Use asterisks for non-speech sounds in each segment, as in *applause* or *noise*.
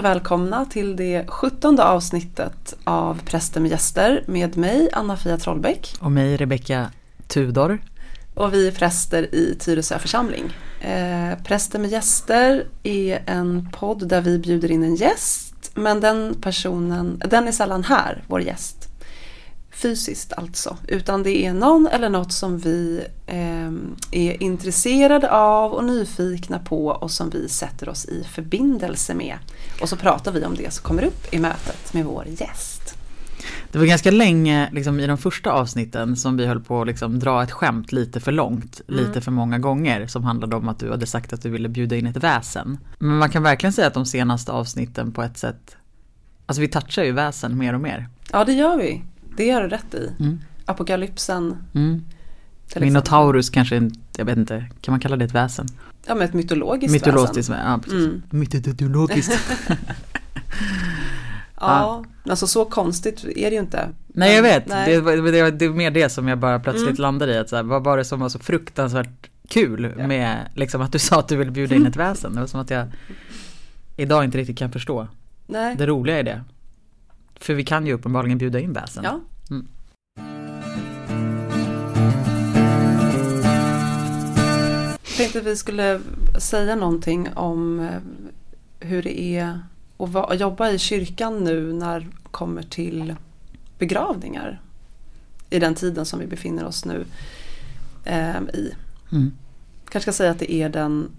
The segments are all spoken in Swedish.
Och välkomna till det sjuttonde avsnittet av Präster med gäster med mig Anna-Fia Trollbäck. Och mig Rebecka Tudor. Och vi är präster i Tyresö församling. Eh, Präster med gäster är en podd där vi bjuder in en gäst men den personen, den är sällan här, vår gäst fysiskt alltså, utan det är någon eller något som vi eh, är intresserade av och nyfikna på och som vi sätter oss i förbindelse med. Och så pratar vi om det som kommer upp i mötet med vår gäst. Det var ganska länge liksom, i de första avsnitten som vi höll på att liksom, dra ett skämt lite för långt, mm. lite för många gånger som handlade om att du hade sagt att du ville bjuda in ett väsen. Men man kan verkligen säga att de senaste avsnitten på ett sätt, alltså vi touchar ju väsen mer och mer. Ja det gör vi. Det har du rätt i. Mm. Apokalypsen. Mm. Minotaurus kanske, jag vet inte, kan man kalla det ett väsen? Ja men ett mytologiskt, mytologiskt väsen. Ja, precis. Mm. Mytologiskt. *laughs* ja, alltså så konstigt är det ju inte. Nej jag vet, Nej. Det, det, det, är mer det som jag bara plötsligt mm. landade i. Att så här, vad var det som var så fruktansvärt kul ja. med liksom, att du sa att du ville bjuda in ett väsen? Det var som att jag idag inte riktigt kan förstå Nej. det roliga i det. För vi kan ju uppenbarligen bjuda in väsen. Ja. Mm. Jag tänkte att vi skulle säga någonting om eh, hur det är att jobba i kyrkan nu när det kommer till begravningar. I den tiden som vi befinner oss nu eh, i. Mm. Kanske ska säga att det är den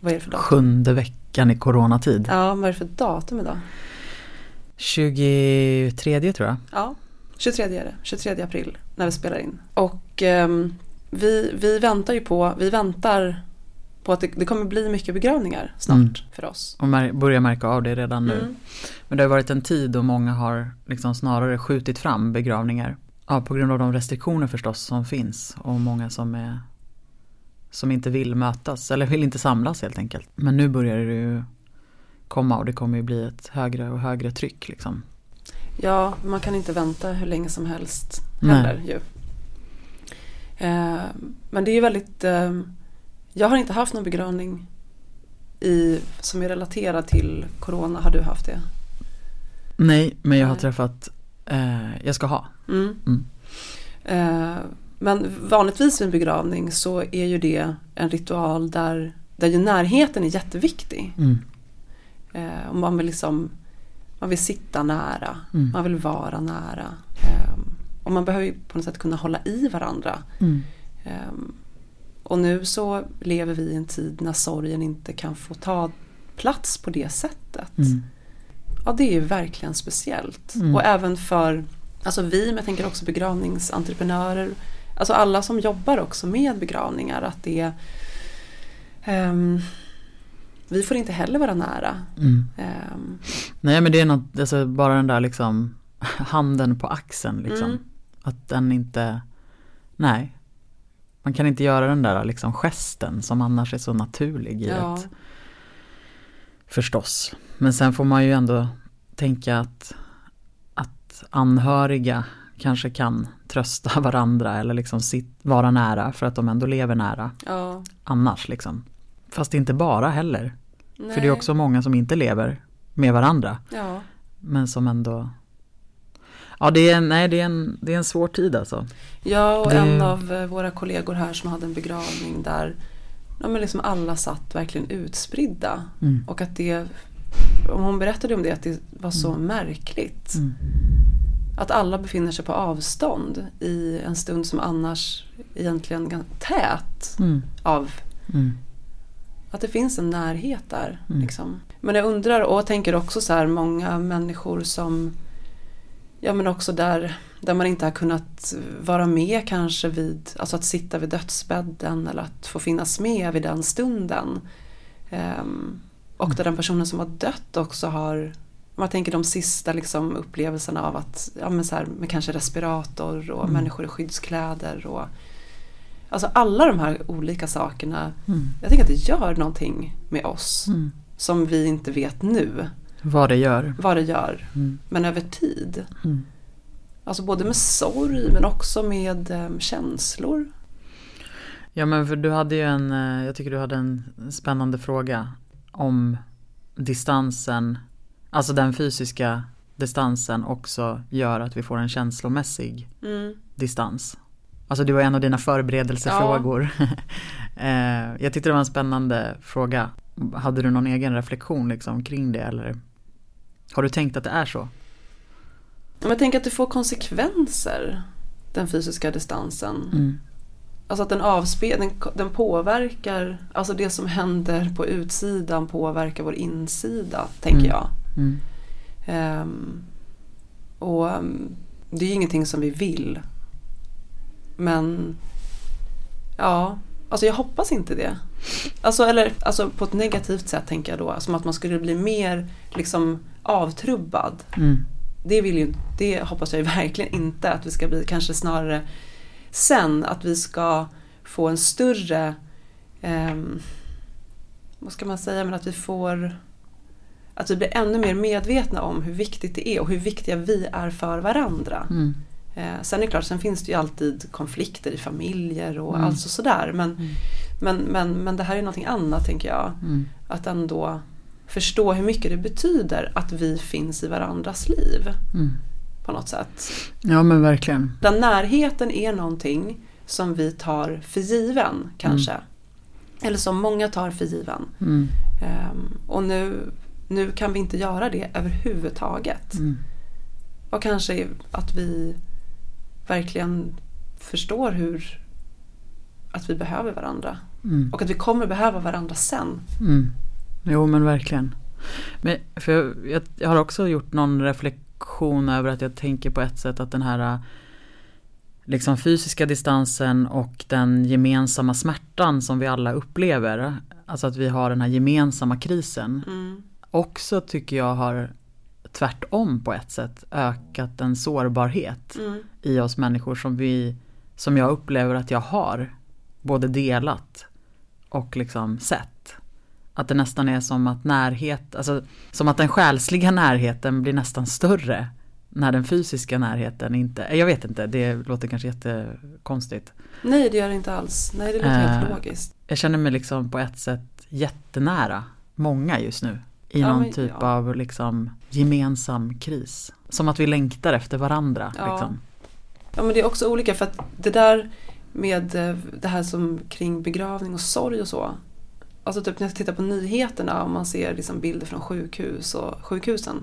vad är det för datum? Sjunde veckan i coronatid. Ja, vad är det för datum idag? 23 tror jag. Ja, 23 är det. 23 april när vi spelar in. Och um, vi, vi väntar ju på, vi väntar på att det, det kommer bli mycket begravningar snart mm. för oss. Och mär, börja märka av det redan nu. Mm. Men det har varit en tid då många har liksom snarare skjutit fram begravningar. Ja, på grund av de restriktioner förstås som finns och många som är som inte vill mötas eller vill inte samlas helt enkelt. Men nu börjar det ju komma och det kommer ju bli ett högre och högre tryck liksom. Ja, man kan inte vänta hur länge som helst heller ju. Eh, men det är ju väldigt eh, Jag har inte haft någon begravning i, som är relaterad till Corona. Har du haft det? Nej, men jag har träffat eh, Jag ska ha. Mm. Mm. Eh, men vanligtvis vid en begravning så är ju det en ritual där, där ju närheten är jätteviktig. Mm. Eh, och man vill liksom man vill sitta nära, mm. man vill vara nära. Eh, och man behöver på något sätt kunna hålla i varandra. Mm. Eh, och nu så lever vi i en tid när sorgen inte kan få ta plats på det sättet. Mm. Ja det är ju verkligen speciellt. Mm. Och även för alltså vi, men jag tänker också begravningsentreprenörer. Alltså alla som jobbar också med begravningar. Att det um, vi får inte heller vara nära. Mm. Um. Nej men det är något, alltså bara den där liksom *laughs* handen på axeln liksom. Mm. Att den inte, nej. Man kan inte göra den där liksom gesten som annars är så naturlig i ja. ett Förstås. Men sen får man ju ändå tänka att, att anhöriga kanske kan trösta *laughs* varandra eller liksom sitt, vara nära för att de ändå lever nära. Ja. Annars liksom. Fast inte bara heller. Nej. För det är också många som inte lever med varandra. Ja. Men som ändå Ja det är, nej, det, är en, det är en svår tid alltså. Ja och det... en av eh, våra kollegor här som hade en begravning där ja, men liksom alla satt verkligen utspridda. Mm. Och att det, hon berättade om det, att det var så mm. märkligt. Mm. Att alla befinner sig på avstånd i en stund som annars egentligen är tät mm. av mm. Att det finns en närhet där. Mm. Liksom. Men jag undrar och tänker också så här många människor som Ja men också där, där man inte har kunnat vara med kanske vid, alltså att sitta vid dödsbädden eller att få finnas med vid den stunden. Um, och där den personen som har dött också har, man tänker de sista liksom upplevelserna av att, ja men så här, med kanske respirator och mm. människor i skyddskläder och Alltså alla de här olika sakerna. Mm. Jag tänker att det gör någonting med oss. Mm. Som vi inte vet nu. Vad det gör. Vad det gör. Mm. Men över tid. Mm. Alltså både med sorg men också med um, känslor. Ja men för du hade ju en, eh, jag tycker du hade en spännande fråga om distansen, alltså den fysiska distansen också gör att vi får en känslomässig mm. distans. Alltså det var en av dina förberedelsefrågor. Ja. *laughs* Eh, jag tyckte det var en spännande fråga. Hade du någon egen reflektion liksom kring det eller har du tänkt att det är så? Jag tänker att det får konsekvenser, den fysiska distansen. Mm. Alltså att den avspeglar, den, den, påverkar, alltså det som händer på utsidan påverkar vår insida, tänker mm. jag. Mm. Um, och um, det är ju ingenting som vi vill. Men ja, alltså jag hoppas inte det. Alltså, eller, alltså på ett negativt sätt tänker jag då, som att man skulle bli mer liksom avtrubbad. Mm. Det, vill ju, det hoppas jag ju *laughs* verkligen inte att vi ska bli, kanske snarare sen att vi ska få en större, eh, vad ska man säga, men att vi får att vi blir ännu mer medvetna om hur viktigt det är och hur viktiga vi är för varandra. Mm. Eh, sen är det klart, sen finns det ju alltid konflikter i familjer och mm. alltså sådär. Men, mm. men, men, men det här är någonting annat tänker jag. Mm. Att ändå förstå hur mycket det betyder att vi finns i varandras liv. Mm. På något sätt. Ja men verkligen. Den närheten är någonting som vi tar för given kanske. Mm. Eller som många tar för given. Um, och nu, nu kan vi inte göra det överhuvudtaget. Mm. Och kanske att vi verkligen förstår hur att vi behöver varandra. Mm. Och att vi kommer behöva varandra sen. Mm. Jo men verkligen. Men, för jag, jag, har också gjort någon reflektion över att jag tänker på ett sätt att den här liksom fysiska distansen och den gemensamma smärtan som vi alla upplever. Alltså att vi har den här gemensamma krisen. Mm. Också tycker jag har tvärtom på ett sätt ökat en sårbarhet mm. i oss människor som vi som jag upplever att jag har både delat och liksom sett. Att det nästan är som att närhet, alltså som att den själsliga närheten blir nästan större när den fysiska närheten inte, jag vet inte, det låter kanske jättekonstigt. Nej det gör det inte alls, nej det låter eh, helt logiskt. Jag känner mig liksom på ett sätt jättenära många just nu. I ja, någon men, typ ja. av liksom gemensam kris. Som att vi längtar efter varandra. Ja. Liksom. ja men det är också olika för att det där med eh, det här som kring begravning och sorg och så. Alltså typ när jag tittar på nyheterna och man ser liksom bilder från sjukhus och sjukhusen.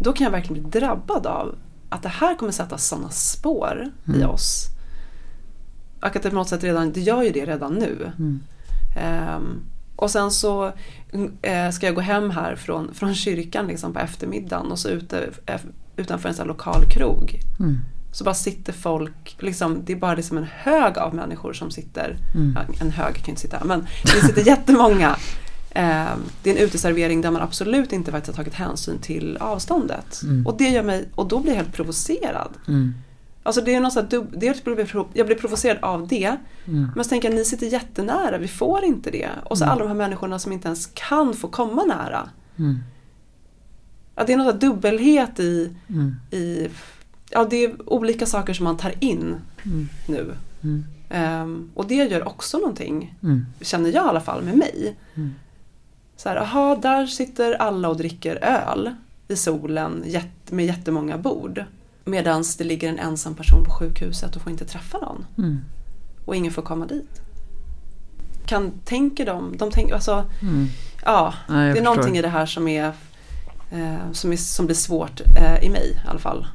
Då kan jag verkligen bli drabbad av att det här kommer sätta sådana spår mm. i oss. Och att det på något sätt redan, det gör ju det redan nu. Mm. Um, och sen så eh, ska jag gå hem här från, från kyrkan liksom på eftermiddagen och så ute, eh, utanför en sån lokal krog. Mm. Så bara sitter folk, liksom, det är bara liksom en hög av människor som sitter, mm. en hög kan inte sitta men det sitter jättemånga. Eh, det är en uteservering där man absolut inte faktiskt har tagit hänsyn till avståndet. Mm. Och, det gör mig, och då blir jag helt provocerad. Alltså det är något sånt dels jag blir provocerad av det. Mm. Men så tänker jag, ni sitter jättenära, vi får inte det. Och så mm. alla de här människorna som inte ens kan få komma nära. Mm. Ja, det är något dubbelhet i, mm. i ja, det är olika saker som man tar in mm. nu. Um, och det gör också någonting, känner jag i alla fall, med mig. Så här, aha, där sitter alla och dricker öl i solen med jättemånga bord. Medan det ligger en ensam person på sjukhuset och får inte träffa någon. Mm. Och ingen får komma dit. Kan, tänker de, de tänker, alltså, mm. ja, ja det är förstår. någonting i det här som är, eh, som, är som blir svårt eh, i mig i alla fall.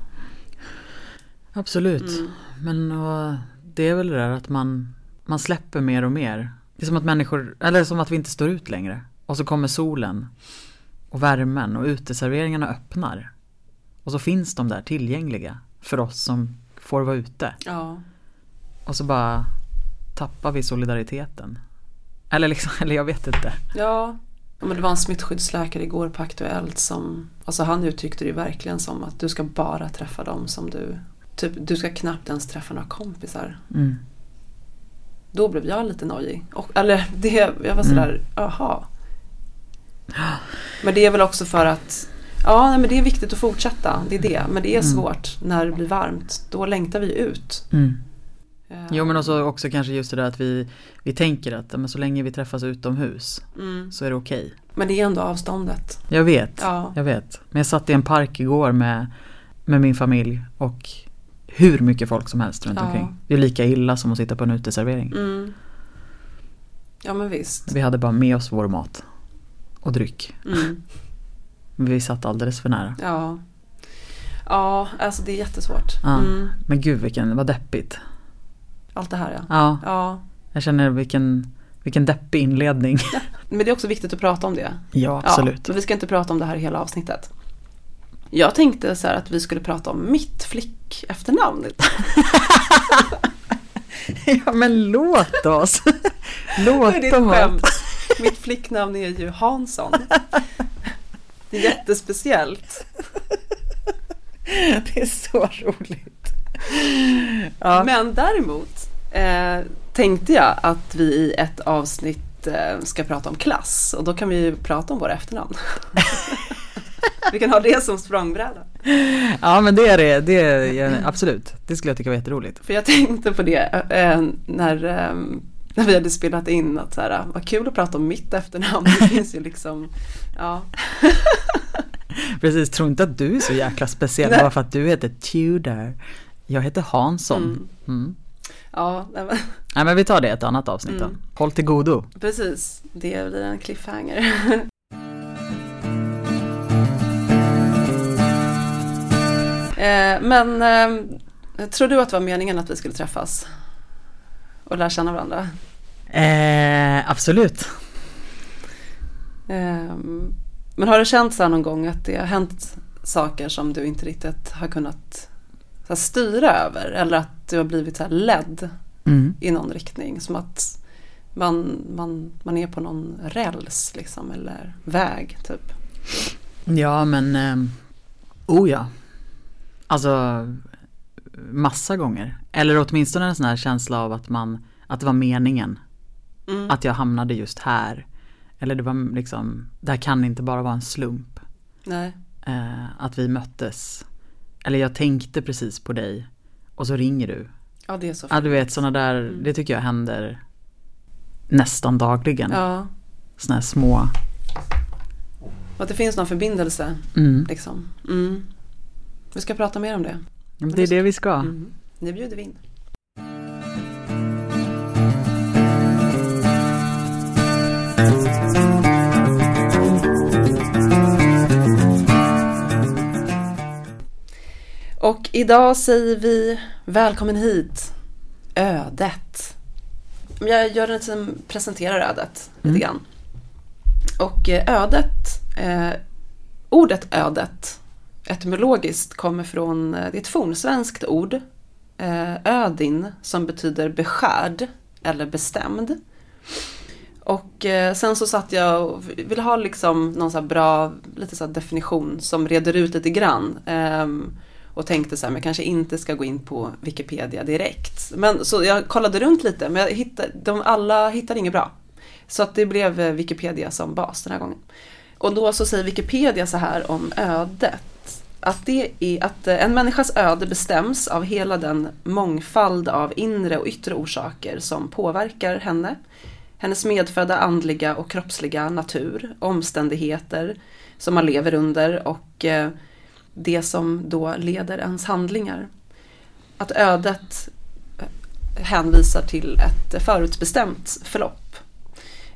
Absolut, mm. men och, det är väl det där att man, man släpper mer och mer. Det är som att människor, eller som att vi inte står ut längre. Och så kommer solen och värmen och uteserveringarna öppnar. Och så finns de där tillgängliga för oss som får vara ute. Ja. Och så bara tappar vi solidariteten. Eller, liksom, *laughs* eller jag vet inte. Ja, men det var en smittskyddsläkare igår på Aktuellt som, alltså han uttryckte det verkligen som att du ska bara träffa dem som du, typ du ska knappt ens träffa några kompisar. Mm. Då blev jag lite nojig. Och, eller det, jag var sådär, mm. aha. Men det är väl också för att Ja, men det är viktigt att fortsätta. Det är det. Men det är mm. svårt när det blir varmt. Då längtar vi ut. Mm. Eh, jo men också, också kanske just det där att vi, vi tänker att men så länge vi träffas utomhus mm. så är det okej. Okay. Men det är ändå avståndet. Jag vet, ja. jag vet. Men jag satt i en park igår med, med min familj och hur mycket folk som helst runt ja. omkring. Det är lika illa som att sitta på en uteservering. Mm. Ja men visst. Vi hade bara med oss vår mat och dryck. Mm. *laughs* Vi satt alldeles för nära. Ja. Ja, alltså det är jättesvårt. Ja. Mm. Men gud vilken, vad deppigt. Allt det här ja. Ja. ja. Jag känner vilken, vilken deppig inledning. *laughs* Men det är också viktigt att prata om det. Ja, absolut. Ja, men vi ska inte prata om det här hela avsnittet. Jag tänkte så här att vi skulle prata om mitt flick efternamn. *laughs* ja men låt oss. *laughs* låt skämt. Mitt flicknamn är ju Hansson. Det är jättespeciellt. *laughs* Det är så roligt. Ja. Men däremot eh, tänkte jag att vi i ett avsnitt eh, ska prata om klass och då kan vi ju prata om våra efternamn. *laughs* vi kan ha det som språngbräda. Ja men det är det, det är, absolut. Det skulle jag tycka var jätteroligt. För jag tänkte på det äh, när, äh, när vi hade spelat in att så här, vad kul att prata om mitt efternamn. Det finns ju liksom, ja. Precis, tro inte att du är så jäkla speciell bara för att du heter Tudor. Jag heter Hansson. Mm. Mm. Ja, nej men. nej men vi tar det i ett annat avsnitt då. Mm. Håll till godo. Precis, det blir en cliffhanger. *laughs* eh, men eh, tror du att det var meningen att vi skulle träffas? Och lära känna varandra? Eh, absolut. Eh, men har du känt så här någon gång att det har hänt saker som du inte riktigt har kunnat så styra över eller att du har blivit så ledd mm. i någon riktning. Som att man, man, man är på någon räls liksom eller väg typ. Ja men, eh, oh ja. Alltså massa gånger. Eller åtminstone en sån här känsla av att man, att det var meningen. Mm. Att jag hamnade just här. Eller det var liksom, det här kan inte bara vara en slump. Nej. Eh, att vi möttes eller jag tänkte precis på dig och så ringer du. Ja det är så. Ja du vet sådana där, mm. det tycker jag händer nästan dagligen. Ja. Sådana här små. Och att det finns någon förbindelse. Mm. Liksom. Mm. Vi ska prata mer om det. det är det vi ska. Mm. Det bjuder vi in. Och idag säger vi välkommen hit, ödet. Jag gör en liten, presenterar ödet mm. lite grann. Och eh, ödet, eh, ordet ödet etymologiskt kommer från, eh, det är ett fornsvenskt ord, eh, ödin, som betyder beskärd eller bestämd. Och eh, sen så satt jag och ville ha liksom någon så bra lite så definition som reder ut lite grann. Eh, och tänkte så här, men jag kanske inte ska gå in på Wikipedia direkt. Men så jag kollade runt lite, men jag hittade, de alla hittade inget bra. Så att det blev eh, Wikipedia som bas den här gången. Och då så säger Wikipedia så här om ödet. Att, det är, att eh, en människas öde bestäms av hela den mångfald av inre och yttre orsaker som påverkar henne. Hennes medfödda andliga och kroppsliga natur, omständigheter som man lever under och eh, det som då leder ens handlingar. Att ödet hänvisar till ett förutbestämt förlopp.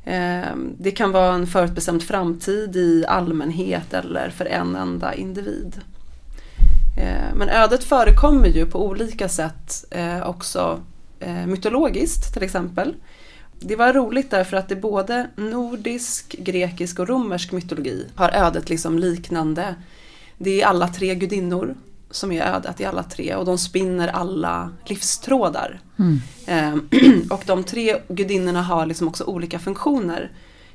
Ehm, det kan vara en förutbestämd framtid i allmänhet eller för en enda individ. Ehm, men ödet förekommer ju på olika sätt eh, också eh, mytologiskt till exempel. Det var roligt därför att i både nordisk, grekisk och romersk mytologi har ödet liksom liknande det är alla tre gudinnor som är ödet i alla tre och de spinner alla livstrådar. Mm. Ehm, *clears throat* och de tre gudinnorna har liksom också olika funktioner.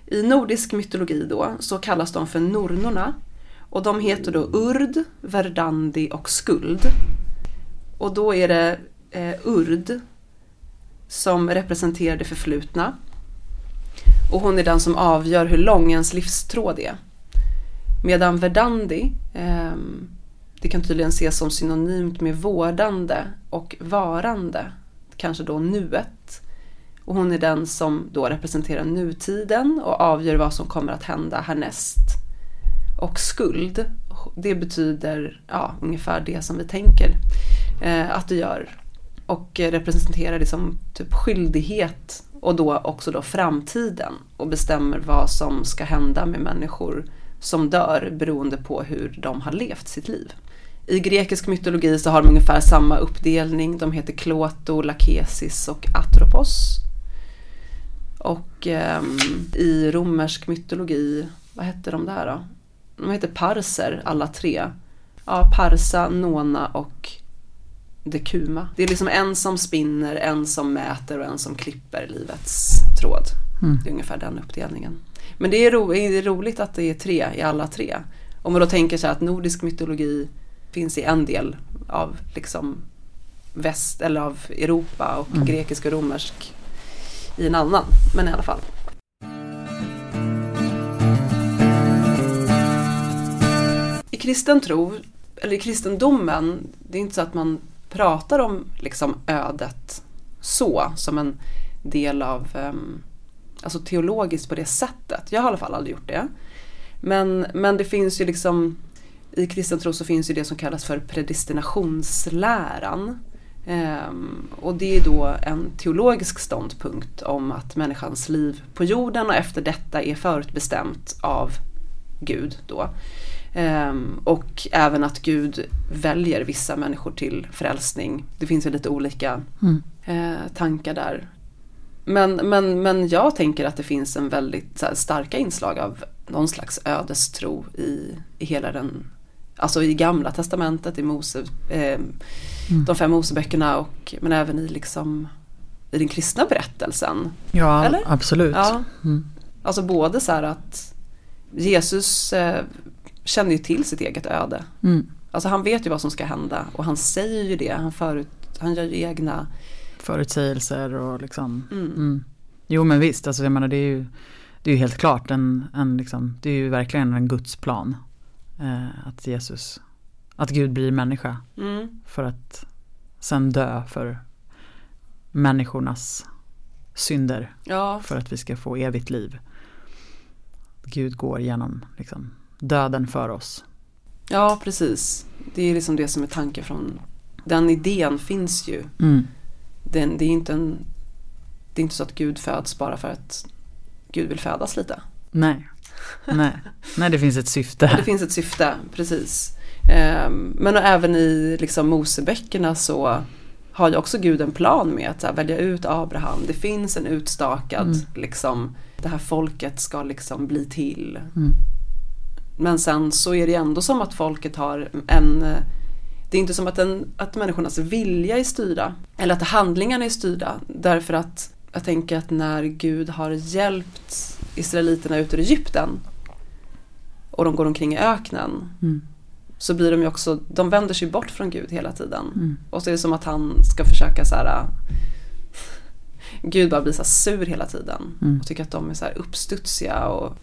I nordisk mytologi då så kallas de för nornorna och de heter då Urd, Verdandi och Skuld. Och då är det eh, Urd som representerar det förflutna. Och hon är den som avgör hur lång ens livstråd är. Medan Verdandi, eh, det kan tydligen ses som synonymt med vårdande och varande. kanske då nuet. Och hon är den som då representerar nutiden och avgör vad som kommer att hända härnäst. Och skuld, det betyder ja, ungefär det som vi tänker eh, att du gör. Och representerar liksom typ skyldighet och då också då framtiden och bestämmer vad som ska hända med människor som dör beroende på hur de har levt sitt liv. I grekisk mytologi så har de ungefär samma uppdelning. De heter Kloto, Lakesis och Atropos. Och eh, i romersk mytologi, vad hette de där då? De heter Parser alla tre. Ja, Parsa, Nona och Dekuma. Det är liksom en som spinner, en som mäter och en som klipper livets tråd. Mm. Det är ungefär den uppdelningen. Men det är, ro, det är roligt att det är tre i alla tre. Om man då tänker sig att nordisk mytologi finns i en del av liksom väst eller av Europa och mm. grekisk och romersk i en annan. Men i alla fall. I kristen tro, eller i kristendomen, det är inte så att man pratar om liksom ödet så, som en del av, um, alltså teologiskt på det sättet. Jag har i alla fall aldrig gjort det. Men, men det finns ju liksom, i kristen tro så finns ju det som kallas för predestinationsläran. Um, och det är då en teologisk ståndpunkt om att människans liv på jorden och efter detta är förutbestämt av Gud då. Um, och även att Gud väljer vissa människor till frälsning. Det finns ju lite olika mm. uh, tankar där. Men, men, men jag tänker att det finns en väldigt här, starka inslag av någon slags ödestro i, i hela den, alltså i gamla testamentet, i Mose, eh, mm. de fem Moseböckerna och men även i liksom i den kristna berättelsen. Ja, Eller? absolut. Ja. Mm. Alltså både så här att Jesus eh, känner ju till sitt eget öde. Mm. Alltså han vet ju vad som ska hända och han säger ju det. Han, förut, han gör ju egna förutsägelser och liksom. Mm. Mm. Jo men visst, alltså jag menar det är ju, det är ju helt klart en, en liksom, det är ju verkligen en Guds plan. Eh, att Jesus, att Gud blir människa. Mm. För att sen dö för människornas synder. Ja. För att vi ska få evigt liv. Gud går genom liksom, döden för oss. Ja, precis. Det är liksom det som är tanken från den idén finns ju. Mm. Den, det, är inte en, det är inte så att Gud föds bara för att Gud vill födas lite. Nej, Nej. Nej det finns ett syfte. det finns ett syfte, precis. Um, men även i liksom Moseböckerna så har ju också Gud en plan med att här, välja ut Abraham. Det finns en utstakad, mm. liksom, det här folket ska liksom bli till. Mm. Men sen så är det ändå som att folket har en det är inte som att, den, att människornas vilja är styrda eller att handlingarna är styrda därför att jag tänker att när Gud har hjälpt Israeliterna ut ur Egypten och de går omkring i öknen mm. så blir de ju också, de vänder sig bort från Gud hela tiden. Mm. Och så är det som att han ska försöka så här *laughs* Gud bara blir så sur hela tiden mm. och tycker att de är så här uppstudsiga och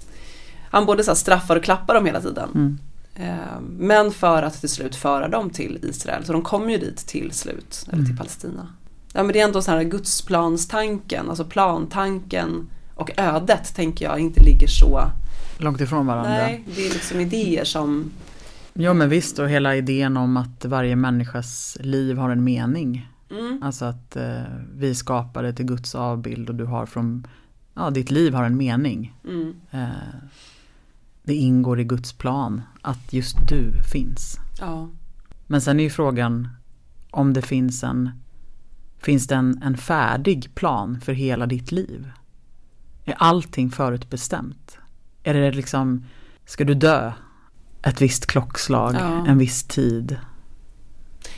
han både så straffar och klappar dem hela tiden. Eh, men för att till slut föra dem till Israel. Så de kommer ju dit till slut, eller till mm. Palestina. Ja, men det är ändå så här gudsplanstanken, alltså plantanken och ödet tänker jag inte ligger så långt ifrån varandra. Nej, det är liksom idéer som Ja men visst och hela idén om att varje människas liv har en mening. Mm. Alltså att eh, vi skapade till Guds avbild och du har från, ja ditt liv har en mening. Mm. Eh, det ingår i Guds plan att just du finns. Ja. Men sen är ju frågan om det finns en Finns det en, en färdig plan för hela ditt liv? Är allting förutbestämt? Är det liksom, ska du dö ett visst klockslag, ja. en viss tid?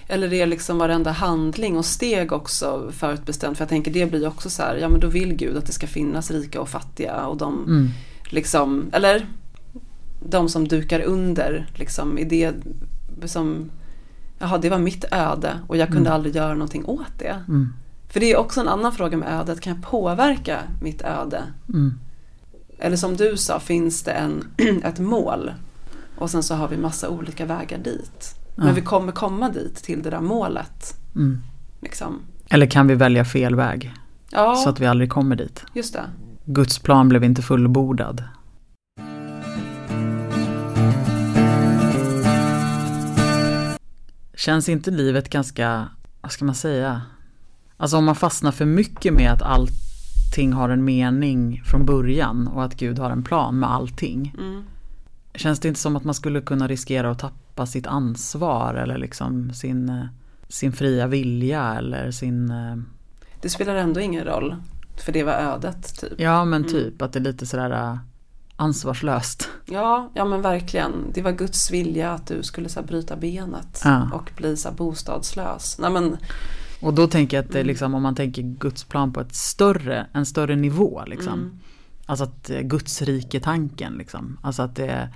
Eller är liksom varenda handling och steg också förutbestämt? För jag tänker det blir också så här, ja men då vill Gud att det ska finnas rika och fattiga och de mm. liksom, eller de som dukar under liksom i det som Jaha, det var mitt öde och jag kunde mm. aldrig göra någonting åt det. Mm. För det är också en annan fråga med ödet, kan jag påverka mitt öde? Mm. Eller som du sa, finns det en, *clears throat* ett mål? Och sen så har vi massa olika vägar dit. Men vi kommer komma dit till det där målet. Mm. Liksom. Eller kan vi välja fel väg? Ja. Så att vi aldrig kommer dit. Just det. Guds plan blev inte fullbordad. Känns inte livet ganska, vad ska man säga? Alltså om man fastnar för mycket med att allting har en mening från början och att Gud har en plan med allting. Mm. Känns det inte som att man skulle kunna riskera att tappa sitt ansvar eller liksom sin, sin fria vilja eller sin... Eh, det spelar ändå ingen roll, för det var ödet typ. Ja men mm. typ mm. att det är lite sådär eh, ansvarslöst. Ja, ja men verkligen. Det var Guds vilja att du skulle så bryta benet ja. och bli så bostadslös. Nej, men, och då tänker jag att det mm. liksom, om man tänker Guds plan på ett större, en större nivå. Liksom. Mm. Alltså att Guds rike tanken liksom. Alltså att det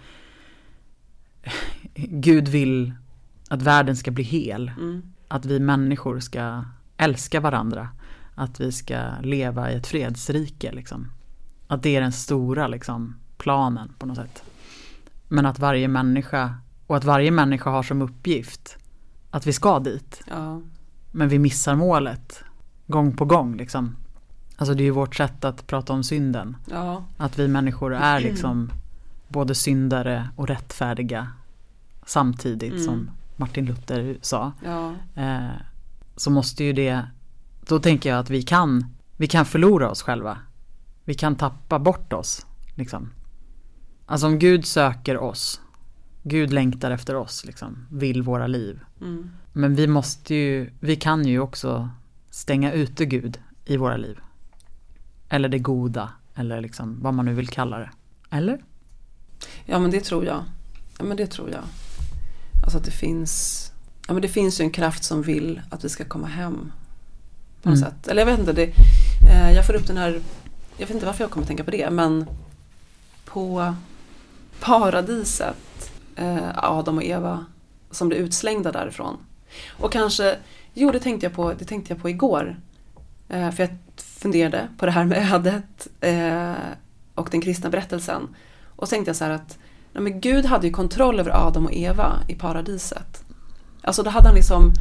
Gud vill att världen ska bli hel. Mm. Att vi människor ska älska varandra. Att vi ska leva i ett fredsrike liksom. Att det är den stora liksom planen på något sätt. Men att varje människa och att varje människa har som uppgift att vi ska dit. Ja. Men vi missar målet gång på gång liksom. Alltså det är ju vårt sätt att prata om synden. Ja. Att vi människor är liksom både syndare och rättfärdiga samtidigt mm. som Martin Luther sa. Ja. Eh, så måste ju det, då tänker jag att vi kan, vi kan förlora oss själva. Vi kan tappa bort oss. Liksom. Alltså om Gud söker oss, Gud längtar efter oss, liksom, vill våra liv. Mm. Men vi måste ju, vi kan ju också stänga ute Gud i våra liv. Eller det goda, eller liksom vad man nu vill kalla det. Eller? Ja men det tror jag. Ja men det tror jag. Alltså att det finns, ja men det finns ju en kraft som vill att vi ska komma hem. På något mm. sätt. Eller jag vet inte, det, eh, jag får upp den här, jag vet inte varför jag kommer tänka på det men på paradiset, eh, Adam och Eva som blev utslängda därifrån. Och kanske, jo det tänkte jag på, det tänkte jag på igår. Eh, för jag funderade på det här med ödet eh, och den kristna berättelsen. Och så tänkte jag så här att nej men Gud hade ju kontroll över Adam och Eva i paradiset. Alltså då hade han liksom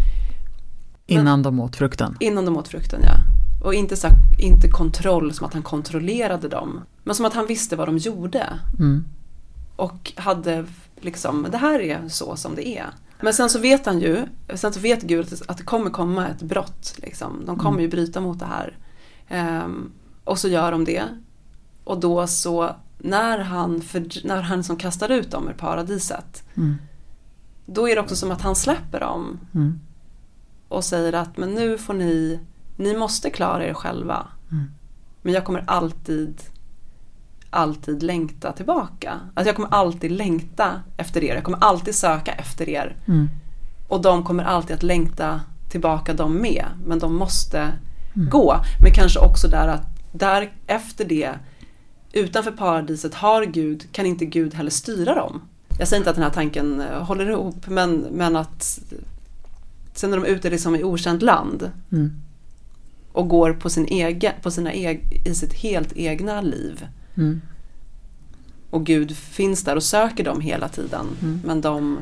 Innan de åt frukten? Innan de åt frukten, ja. Och inte, så, inte kontroll som att han kontrollerade dem. Men som att han visste vad de gjorde. Mm. Och hade liksom, det här är så som det är. Men sen så vet han ju, sen så vet Gud att det kommer komma ett brott. Liksom. De kommer mm. ju bryta mot det här. Um, och så gör de det. Och då så, när han, för, när han som kastar ut dem ur paradiset. Mm. Då är det också som att han släpper dem. Mm. Och säger att men nu får ni, ni måste klara er själva. Mm. Men jag kommer alltid alltid längta tillbaka. Alltså jag kommer alltid längta efter er. Jag kommer alltid söka efter er. Mm. Och de kommer alltid att längta tillbaka de med. Men de måste mm. gå. Men kanske också där att där efter det utanför paradiset har Gud, kan inte Gud heller styra dem. Jag säger inte att den här tanken eh, håller ihop men, men att sen är de ute liksom i okänt land mm. och går på, sin egen, på sina eg, i sitt helt egna liv. Mm. Och Gud finns där och söker dem hela tiden. Mm. Men de...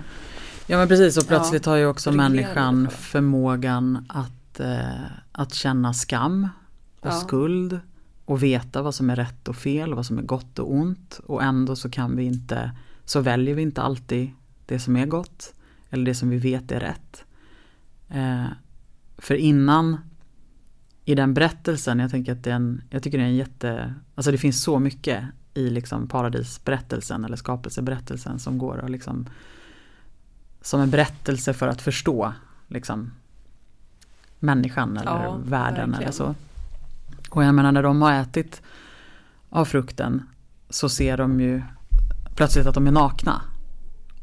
Ja men precis och plötsligt ja, har ju också människan förmågan att, eh, att känna skam och ja. skuld. Och veta vad som är rätt och fel, vad som är gott och ont. Och ändå så kan vi inte, så väljer vi inte alltid det som är gott. Eller det som vi vet är rätt. Eh, för innan i den berättelsen, jag tänker att det är en, jag tycker det är en jätte, alltså det finns så mycket i liksom paradisberättelsen eller skapelseberättelsen som går och liksom som en berättelse för att förstå liksom människan eller ja, världen verkligen. eller så. Och jag menar när de har ätit av frukten så ser de ju plötsligt att de är nakna.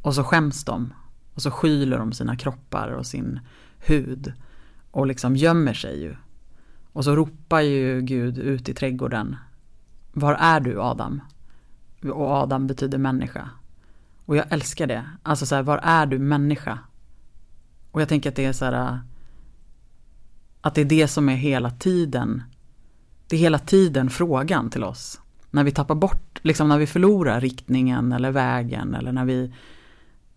Och så skäms de. Och så skyler de sina kroppar och sin hud. Och liksom gömmer sig ju. Och så ropar ju Gud ut i trädgården. Var är du Adam? Och Adam betyder människa. Och jag älskar det. Alltså så här, var är du människa? Och jag tänker att det är så här. Att det är det som är hela tiden. Det är hela tiden frågan till oss. När vi tappar bort, liksom när vi förlorar riktningen eller vägen eller när vi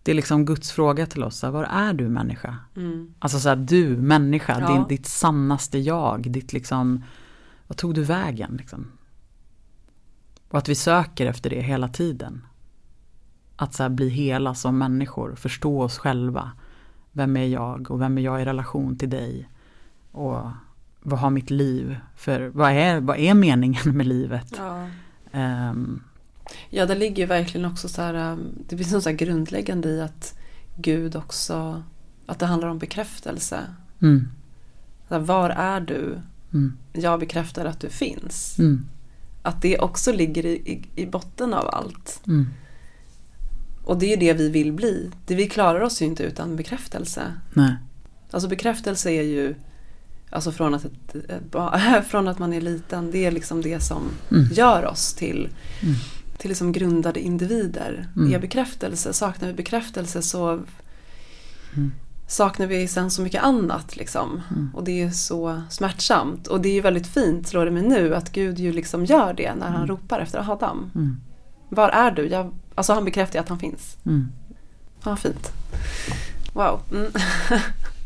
det är liksom Guds fråga till oss, var är du människa? Mm. Alltså så här, du människa, Ja. din, ditt sannaste jag, ditt liksom, vad tog du vägen liksom? Och att vi söker efter det hela tiden. Att så här bli hela som människor, förstå oss själva. Vem är jag och vem är jag i relation till dig? Och vad har mitt liv för, vad är, vad är meningen med livet? Ja. Ehm, Ja, det ligger ju verkligen också så här, um, det finns något så grundläggande i att Gud också, att det handlar om bekräftelse. mm, här, var är du? mm, Jag bekräftar att du finns. mm, Att det också ligger i, i, i botten av allt. mm, Och det är ju det vi vill bli. Det vi klarar oss ju inte utan bekräftelse. nej, Alltså bekräftelse är ju Alltså från att, *laughs* från att man är liten, det är liksom det som Mm. gör oss till, Mm. Till liksom grundade individer. Mm. Är bekräftelse, saknar vi bekräftelse så Mm. saknar vi sen så mycket annat. Liksom. Mm. Och det är så smärtsamt. Och det är ju väldigt fint, slår det mig nu, att Gud ju liksom gör det när han ropar efter Adam. mm, Var är du? Jag, alltså han bekräftar att han finns. mm. Ja, fint. Wow. *laughs*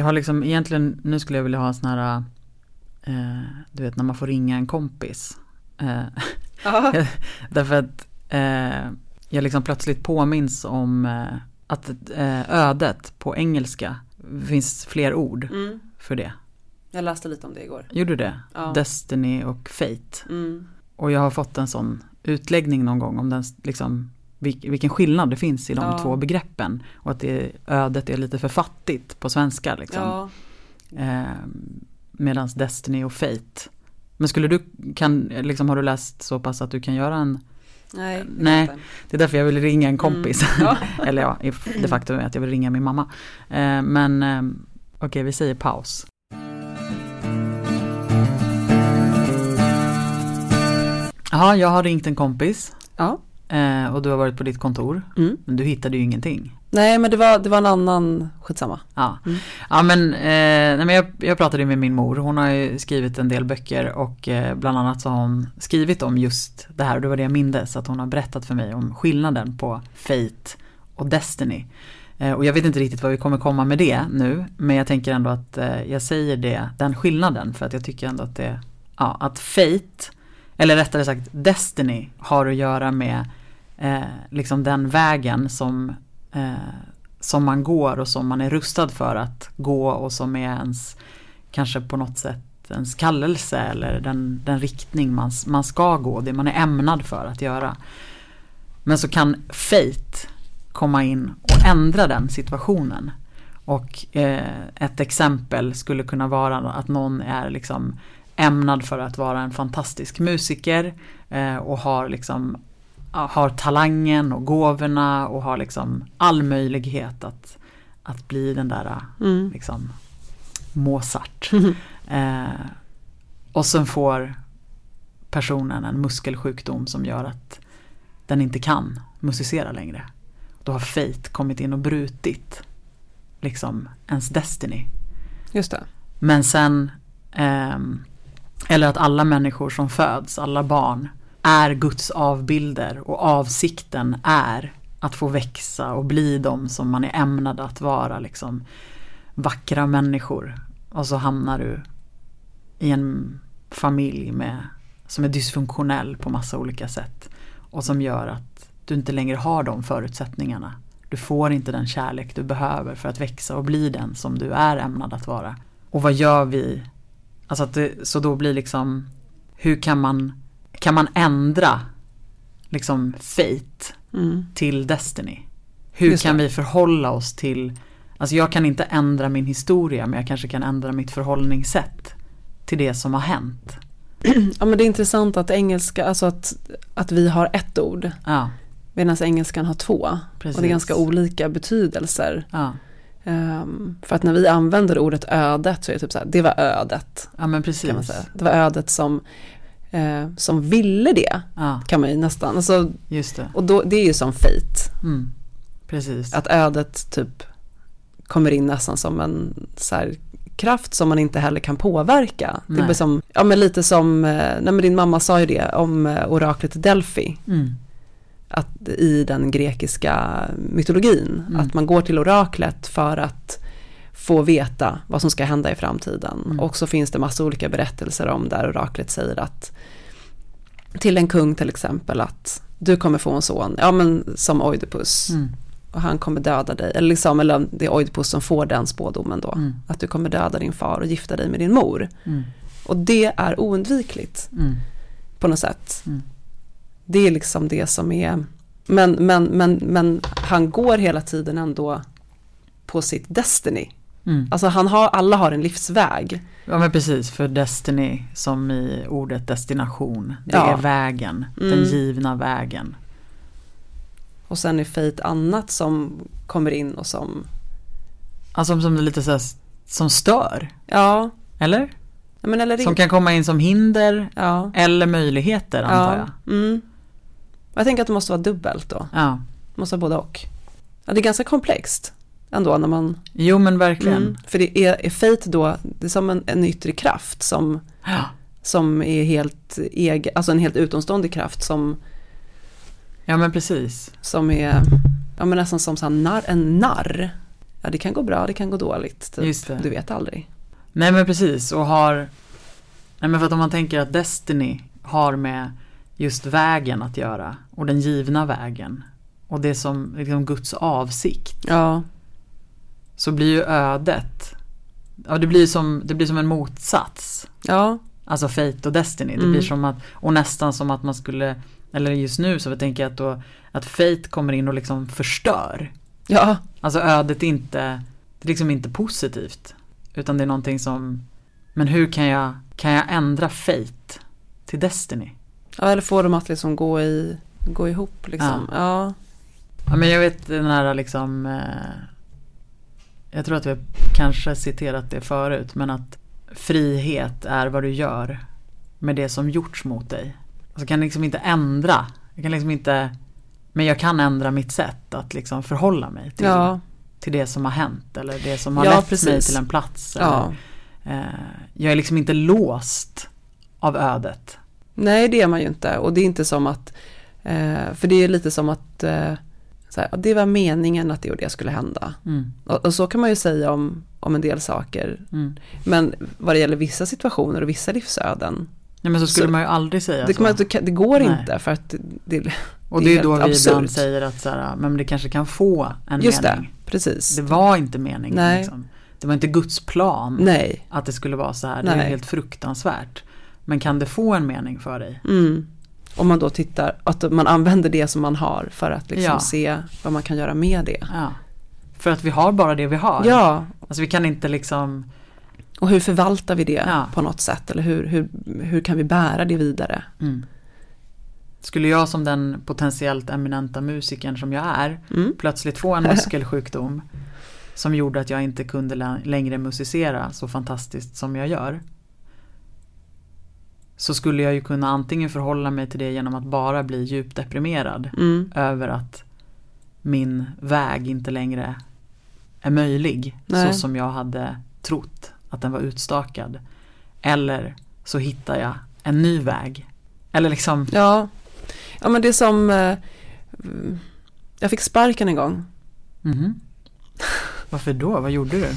Jag har liksom egentligen, nu skulle jag vilja ha en sån här, eh, du vet när man får ringa en kompis. Eh, *laughs* därför att eh, jag liksom plötsligt påminns om eh, att eh, ödet på engelska finns fler ord Mm. för det. Jag läste lite om det igår. Gjorde du det? Ja. Destiny och Fate. Mm. Och jag har fått en sån utläggning någon gång om den, liksom, vilken skillnad det finns i de Ja. två begreppen. Och att det, ödet är lite för fattigt på svenska. Liksom. Ja. Eh, Medan Destiny och Fate. Men skulle du, kan, liksom, har du läst så pass att du kan göra en, Nej. Nej. inte. det är därför jag vill ringa en kompis. Mm. Ja. *laughs* Eller ja, de facto att jag vill ringa min mamma. Eh, men eh, okej, vi säger paus. Ja, jag har ringt en kompis Ja. Eh, och du har varit på ditt kontor. Mm. Men du hittade ju ingenting. Nej men det var, det var en annan, skitsamma. Ja, Mm. ja men, eh, nej, men jag, jag pratade med min mor. Hon har ju skrivit en del böcker och eh, bland annat så har hon skrivit om just det här och det var det jag mindes. Att hon har berättat för mig om skillnaden på Fate och Destiny. Eh, och jag vet inte riktigt vad vi kommer komma med det nu. Men jag tänker ändå att eh, jag säger det, den skillnaden. För att jag tycker ändå att det, ja, att Fate, eller rättare sagt Destiny, har att göra med eh, liksom den vägen som eh, som man går och som man är rustad för att gå och som är ens kanske på något sätt ens kallelse eller den, den riktning man, man ska gå, det man är ämnad för att göra. Men så kan fate komma in och ändra den situationen. Och eh, ett exempel skulle kunna vara att någon är liksom ämnad för att vara en fantastisk musiker eh, och har liksom har talangen och gåvorna och har liksom all möjlighet att, att bli den där Mm. liksom Mozart. *laughs* Eh, och sen får personen en muskelsjukdom som gör att den inte kan musicera längre. Då har Fate kommit in och brutit liksom ens Destiny. Just det. Men sen, ehm, eller att alla människor som föds, alla barn, är Guds avbilder och avsikten är att få växa och bli de som man är ämnad att vara, liksom vackra människor. Och så hamnar du i en familj med, som är dysfunktionell på massa olika sätt. Och som gör att du inte längre har de förutsättningarna. Du får inte den kärlek du behöver för att växa och bli den som du är ämnad att vara. Och vad gör vi? Alltså att det, så då blir liksom, hur kan man, kan man ändra liksom fate Mm. till Destiny? Hur Just kan det. vi förhålla oss till, alltså jag kan inte ändra min historia men jag kanske kan ändra mitt förhållningssätt till det som har hänt. *clears throat* Ja men det är intressant att engelska, alltså att, att vi har ett ord Ja, medan engelskan har två. precis. Och det är ganska olika betydelser. Ja, Ehm, för att när vi använder ordet ödet så är det typ så här, det var ödet. ja men precis. Det var ödet som, eh, som ville det, Ja, kan man ju nästan. Alltså, just det. och då, det är ju som fate. Mm, precis. Att ödet typ kommer in nästan som en så här, kraft som man inte heller kan påverka. Nej. Det blir som, ja men lite som, eh, nej men din mamma sa ju det om eh, oraklet Delphi. Mm. Att i den grekiska mytologin, mm. att man går till oraklet för att få veta vad som ska hända i framtiden. Mm. Och så finns det massa olika berättelser om där oraklet säger att till en kung till exempel att du kommer få en son, ja men som Oidipus. Mm. Och han kommer döda dig, eller, liksom, eller det är Oidipus som får den spådomen då. Mm. Att du kommer döda din far och gifta dig med din mor. Mm. Och det är oundvikligt mm. på något sätt. Mm. Det är liksom det som är, men, men, men, men han går hela tiden ändå på sitt Destiny. Mm. Alltså han har, alla har en livsväg. Ja men precis, för Destiny som i ordet destination. Det ja. är vägen, mm. den givna vägen. Och sen är Fate annat som kommer in och som... Alltså som är lite så här, som stör. Ja. Eller? Ja, men eller som kan komma in som hinder ja. eller möjligheter antar jag. Mm. Jag tänker att det måste vara dubbelt då. Ja. Det måste vara både och. Ja, det är ganska komplext ändå när man... Jo men verkligen. Mm, för det är, är fate då, det är som en, en yttre kraft som, ja. som är helt egen, alltså en helt utomstående kraft som... Ja men precis. Som är, ja men nästan som så narr, en narr. Ja det kan gå bra, det kan gå dåligt. Typ. Just det. Du vet aldrig. Nej men precis och har, nej men för att om man tänker att Destiny har med just vägen att göra och den givna vägen och det som liksom Guds avsikt. Ja så blir ju ödet, ja det blir som, det blir som en motsats. Ja. Alltså Fate och Destiny. Det mm. blir som att, och nästan som att man skulle, eller just nu så tänker jag att då, att Fate kommer in och liksom förstör. Ja. Alltså ödet är inte, det är liksom inte positivt. Utan det är någonting som, men hur kan jag, kan jag ändra Fate till Destiny? Ja, eller få dem att liksom gå, i, gå ihop liksom. Ja. ja. ja men jag vet den här liksom eh, jag tror att vi kanske citerat det förut, men att frihet är vad du gör med det som gjorts mot dig. Alltså kan liksom inte ändra, jag kan liksom inte, men jag kan ändra mitt sätt att liksom förhålla mig till, ja. till det som har hänt eller det som har ja, lett precis. mig till en plats. Ja. Eller, eh, jag är liksom inte låst av ödet. Nej det är man ju inte och det är inte som att, eh, för det är lite som att eh, så här, det var meningen att det och det skulle hända. Mm. Och, och, så kan man ju säga om, om en del saker. Mm. Men vad det gäller vissa situationer och vissa livsöden. Ja men så skulle så, man ju aldrig säga det, så. Man, det går Nej. inte för att det, Och det är, då vi absurd. ibland säger att så här, men det kanske kan få en Just mening. Det, precis. Det var inte meningen. Nej. Liksom. Det var inte Guds plan Nej. att det skulle vara så här. Det är helt fruktansvärt. Men kan det få en mening för dig? Mm. Om man då tittar, att man använder det som man har för att liksom ja. se vad man kan göra med det. Ja. För att vi har bara det vi har. Ja. Alltså vi kan inte liksom Och hur förvaltar vi det ja. på något sätt? Eller hur, hur, hur kan vi bära det vidare? Mm. Skulle jag som den potentiellt eminenta musikern som jag är mm. plötsligt få en *laughs* muskelsjukdom som gjorde att jag inte kunde längre musicera så fantastiskt som jag gör så skulle jag ju kunna antingen förhålla mig till det genom att bara bli djupt deprimerad mm. över att min väg inte längre är möjlig Nej. så som jag hade trott att den var utstakad. Eller så hittar jag en ny väg. Eller liksom Ja, ja men det är som eh, Jag fick sparken en gång. Mm. Varför då? Vad gjorde du?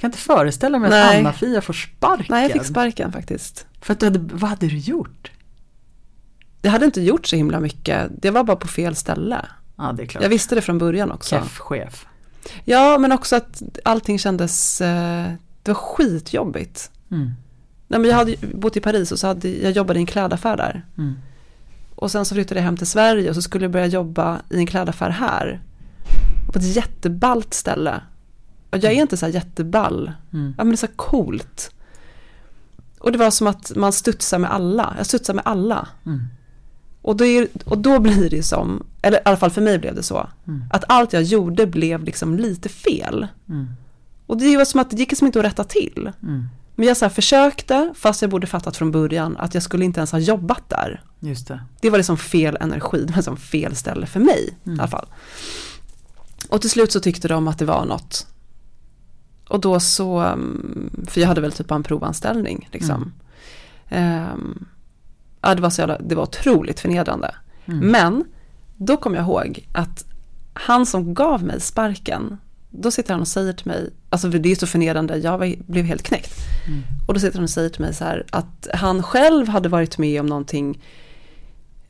Kan inte föreställa mig Nej. att Anna-Fia får sparken. Nej, jag fick sparken faktiskt. För att du hade, vad hade du gjort? Jag hade inte gjort så himla mycket. Det var bara på fel ställe. Ja, det är klart. Jag visste det från början också. Keff-chef. Ja, men också att allting kändes, eh, det var skitjobbigt. Mm. Nej, men jag hade bott i Paris och så hade jag jobbade i en klädaffär där. Mm. Och sen så flyttade jag hem till Sverige och så skulle jag börja jobba i en klädaffär här. På ett jätteballt ställe. Och jag är inte så här jätteball. Mm. Ja men det är så coolt. Och det var som att man studsar med alla. Jag studsar med alla. Mm. Och, då är, och då blir det som, eller i alla fall för mig blev det så. Mm. Att allt jag gjorde blev liksom lite fel. Mm. Och det var som att det gick som inte att rätta till. Mm. Men jag så försökte, fast jag borde fattat från början att jag skulle inte ens ha jobbat där. Just det. det var liksom fel energi, det var liksom fel ställe för mig i mm. alla fall. Och till slut så tyckte de att det var något. Och då så, mm, för jag hade väl typ en provanställning liksom. Mm. Um, ja, det var så jävla, det var otroligt förnedrande. Mm. Men då kom jag ihåg att han som gav mig sparken, då sitter han och säger till mig, alltså det är så förnedrande, jag var, blev helt knäckt. Mm. Och då sitter han och säger till mig så här att han själv hade varit med om någonting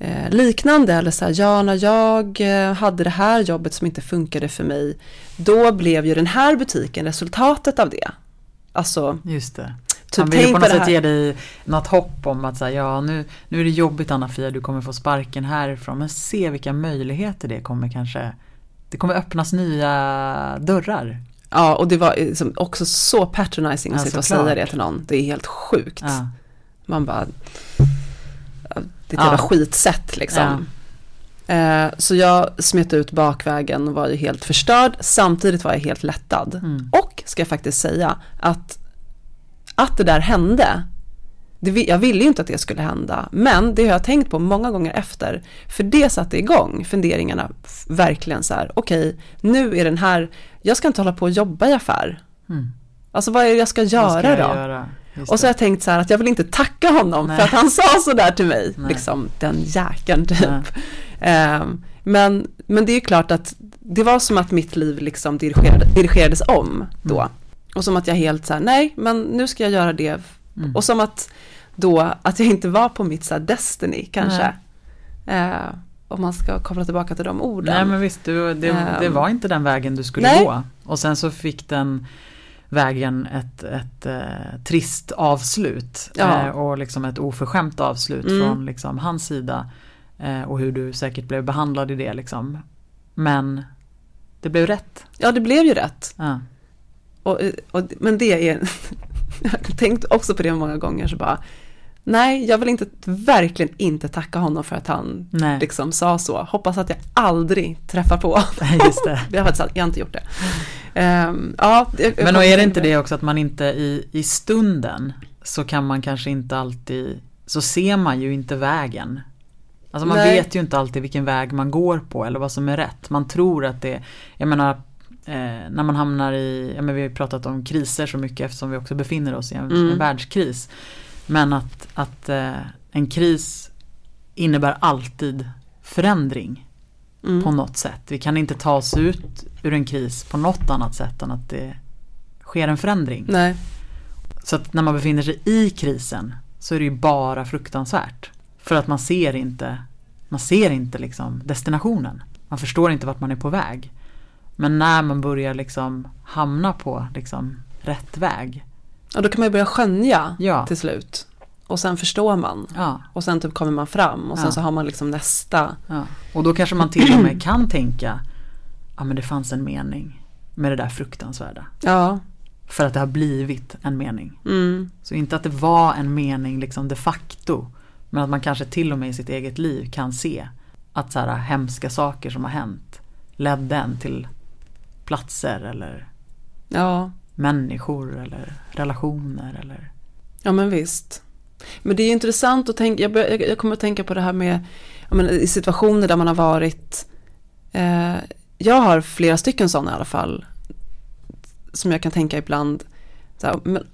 eh, liknande. Eller så här, ja när jag eh, hade det här jobbet som inte funkade för mig, då blev ju den här butiken resultatet av det. Alltså, Just det. Typ, Han vill på något sätt ge dig något hopp om att säga, ja nu, nu är det jobbigt Anna-Fia, du kommer få sparken härifrån. Men se vilka möjligheter det kommer kanske, det kommer öppnas nya dörrar. Ja, och det var liksom också så patronizing att ja, sitta och säga det till någon. Det är helt sjukt. Ja. Man bara, ett ja. jävla skitsätt liksom. Ja. Eh, så jag smet ut bakvägen och var ju helt förstörd. Samtidigt var jag helt lättad. Mm. Och ska jag faktiskt säga att att det där hände, det, jag ville ju inte att det skulle hända, men det har jag tänkt på många gånger efter, för det satte igång funderingarna verkligen så här, okej, okay, nu är den här, jag ska inte hålla på och jobba i affär. Mm. Alltså vad är det jag ska göra ska jag då? Göra? Och så har jag tänkt så här att jag vill inte tacka honom Nej. för att han sa så där till mig, Nej. liksom den jäkeln typ. Um, men, men det är klart att det var som att mitt liv liksom dirigerade, dirigerades om då. Mm. Och som att jag helt så här, nej, men nu ska jag göra det. Mm. Och som att då, att jag inte var på mitt så här destiny kanske. Eh, om man ska koppla tillbaka till de orden. Nej men visst, du, det, det, ehm. var inte den vägen du skulle nej. gå. Och sen så fick den vägen ett, ett eh, trist avslut. Ja. Eh, och liksom ett oförskämt avslut mm. från liksom, hans sida. Eh, och hur du säkert blev behandlad i det liksom. Men det blev rätt. Ja det blev ju rätt. Ja. Och, och, men det är, *laughs* jag har tänkt också på det många gånger så bara, nej jag vill inte, verkligen inte tacka honom för att han nej. liksom sa så. Hoppas att jag aldrig träffar på honom. Just det. *laughs* jag, har jag har inte gjort det. Um, ja, men är det inte det också att man inte i, i stunden så kan man kanske inte alltid, så ser man ju inte vägen. Alltså man Nej. vet ju inte alltid vilken väg man går på eller vad som är rätt. Man tror att det, jag menar eh, när man hamnar i, ja men vi har ju pratat om kriser så mycket eftersom vi också befinner oss i en, mm. en världskris. Men att, att eh, en kris innebär alltid förändring mm. på något sätt. Vi kan inte ta oss ut ur en kris på något annat sätt än att det sker en förändring. Nej. Så att när man befinner sig i krisen så är det ju bara fruktansvärt. För att man ser inte, man ser inte liksom destinationen. Man förstår inte vart man är på väg. Men när man börjar liksom hamna på liksom rätt väg. Ja, då kan man ju börja skönja ja. till slut. Och sen förstår man. Ja. Och sen typ kommer man fram och sen ja. så har man liksom nästa. Ja. Och då kanske man till och med kan tänka, ja men det fanns en mening med det där fruktansvärda. Ja. För att det har blivit en mening. Mm. Så inte att det var en mening liksom de facto. Men att man kanske till och med i sitt eget liv kan se att så här hemska saker som har hänt ledde en till platser eller ja. människor eller relationer eller Ja men visst. Men det är intressant att tänka, jag, bör, jag kommer att tänka på det här med menar, i situationer där man har varit eh, Jag har flera stycken sådana i alla fall Som jag kan tänka ibland här, men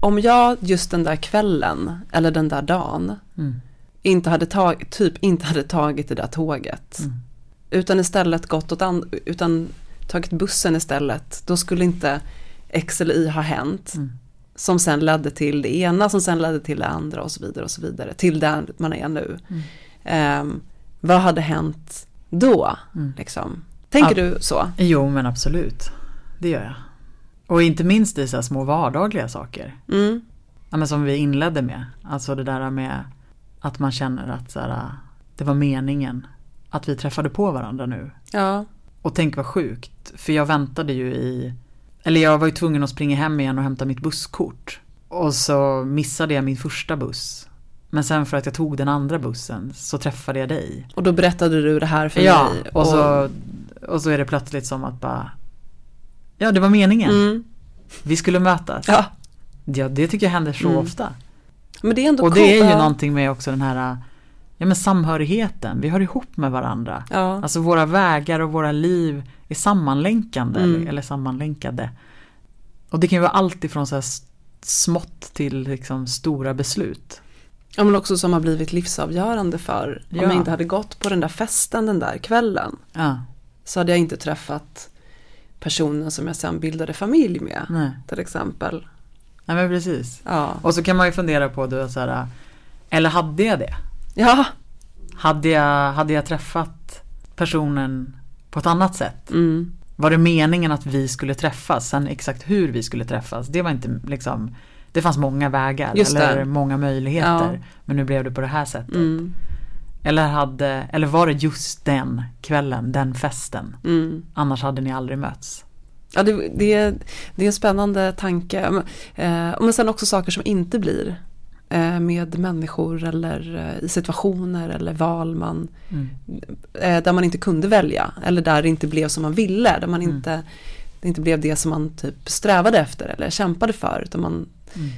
Om jag just den där kvällen eller den där dagen mm. inte hade tagit, typ inte hade tagit det där tåget mm. Utan istället gått åt andra, utan tagit bussen istället, då skulle inte X eller Y ha hänt. Mm. Som sen ledde till det ena, som sen ledde till det andra och så vidare och så vidare. Till där man är nu. Mm. Um, vad hade hänt då? Mm. Liksom? Tänker ja. du så? Jo men absolut. Det gör jag. Och inte minst i så små vardagliga saker. Mm. Ja, men som vi inledde med. Alltså det där med att man känner att så här, det var meningen att vi träffade på varandra nu. Ja. Och tänk vad sjukt, för jag väntade ju i, eller jag var ju tvungen att springa hem igen och hämta mitt busskort. Och så missade jag min första buss. Men sen för att jag tog den andra bussen så träffade jag dig. Och då berättade du det här för ja, mig? Och, och, så, och så är det plötsligt som att bara, ja det var meningen. Mm. Vi skulle mötas. Ja. ja, det tycker jag händer så mm. ofta. Men det är ändå och det är ju någonting med också den här ja, men samhörigheten, vi hör ihop med varandra. Ja. Alltså våra vägar och våra liv är sammanlänkande mm. eller, eller sammanlänkade. Och det kan ju vara allt ifrån så här smått till liksom stora beslut. Ja men också som har blivit livsavgörande för ja. om jag inte hade gått på den där festen den där kvällen. Ja. Så hade jag inte träffat personen som jag sen bildade familj med. Nej. Till exempel. Nej men precis. Ja. Och så kan man ju fundera på, du, så här, eller hade jag det? Ja. Hade jag, hade jag träffat personen på ett annat sätt? Mm. Var det meningen att vi skulle träffas? Sen exakt hur vi skulle träffas, det var inte liksom Det fanns många vägar eller många möjligheter. Ja. Men nu blev det på det här sättet. Mm. Eller, hade, eller var det just den kvällen, den festen? Mm. Annars hade ni aldrig mötts. Ja, det, det, det är en spännande tanke. Men, eh, men sen också saker som inte blir med människor eller eh, i situationer eller val man mm. eh, där man inte kunde välja eller där det inte blev som man ville, där man mm. inte det inte blev det som man typ strävade efter eller kämpade för. Utan man, mm.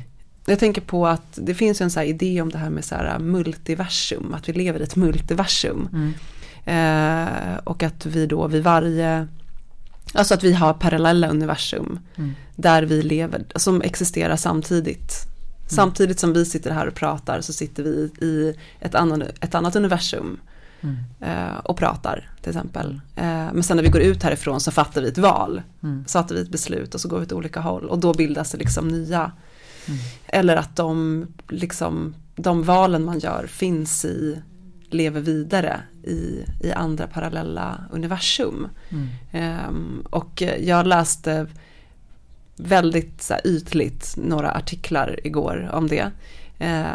Jag tänker på att det finns en så idé om det här med så här multiversum, att vi lever i ett multiversum. Mm. Eh, och att vi då vid varje Alltså att vi har parallella universum mm. där vi lever, som existerar samtidigt. Mm. Samtidigt som vi sitter här och pratar så sitter vi i ett, annan, ett annat universum mm. eh, och pratar till exempel. Eh, men sen när vi går ut härifrån så fattar vi ett val, mm. så fattar vi ett beslut och så går vi åt olika håll och då bildas det liksom nya. Mm. Eller att de, liksom, de valen man gör finns i lever vidare i, i andra parallella universum. Mm. Um, och jag läste väldigt så här, ytligt några artiklar igår om det.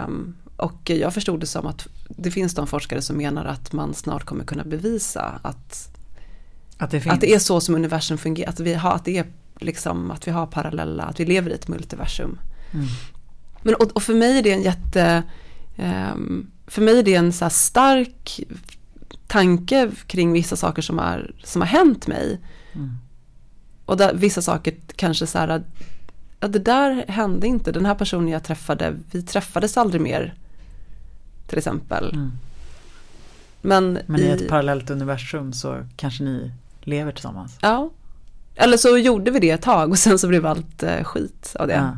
Um, och jag förstod det som att det finns de forskare som menar att man snart kommer kunna bevisa att, att, det, att det är så som universum fungerar, att, vi har, att det är liksom att vi har parallella, att vi lever i ett multiversum. Mm. Men, och, och, för mig är det en jätte um, för mig är det en så stark tanke kring vissa saker som, är, som har hänt mig. Mm. Och där, vissa saker kanske så här, ja det där hände inte, den här personen jag träffade, vi träffades aldrig mer. Till exempel. Mm. Men, Men i, i ett parallellt universum så kanske ni lever tillsammans. Ja. Eller så gjorde vi det ett tag och sen så blev allt eh, skit av det. Ja.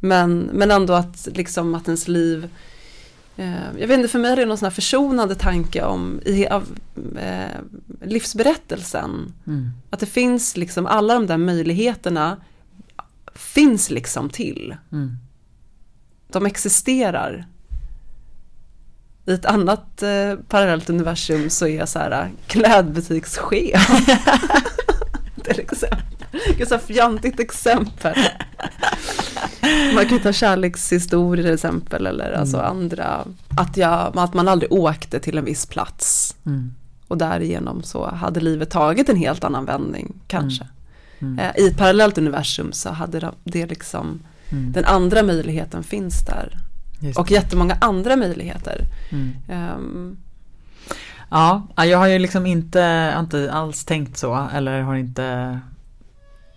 Men, men ändå att liksom att ens liv jag vet inte, för mig är det någon sån här försonande tanke om i, av eh, livsberättelsen. Mm. Att det finns liksom, alla de där möjligheterna finns liksom till. Mm. De existerar. I ett annat eh, parallellt universum så är jag så här eh, klädbutikschef. *laughs* Till exempel. Vilket så fjantigt exempel. Man kan ta kärlekshistorier till exempel eller mm. alltså andra. Att, jag, att man aldrig åkte till en viss plats. Mm. Och därigenom så hade livet tagit en helt annan vändning kanske. Mm. mm. Eh, I ett parallellt universum så hade det liksom mm. den andra möjligheten finns där. Och jättemånga andra möjligheter. Um, Ja, jag har ju liksom inte, inte alls tänkt så eller har inte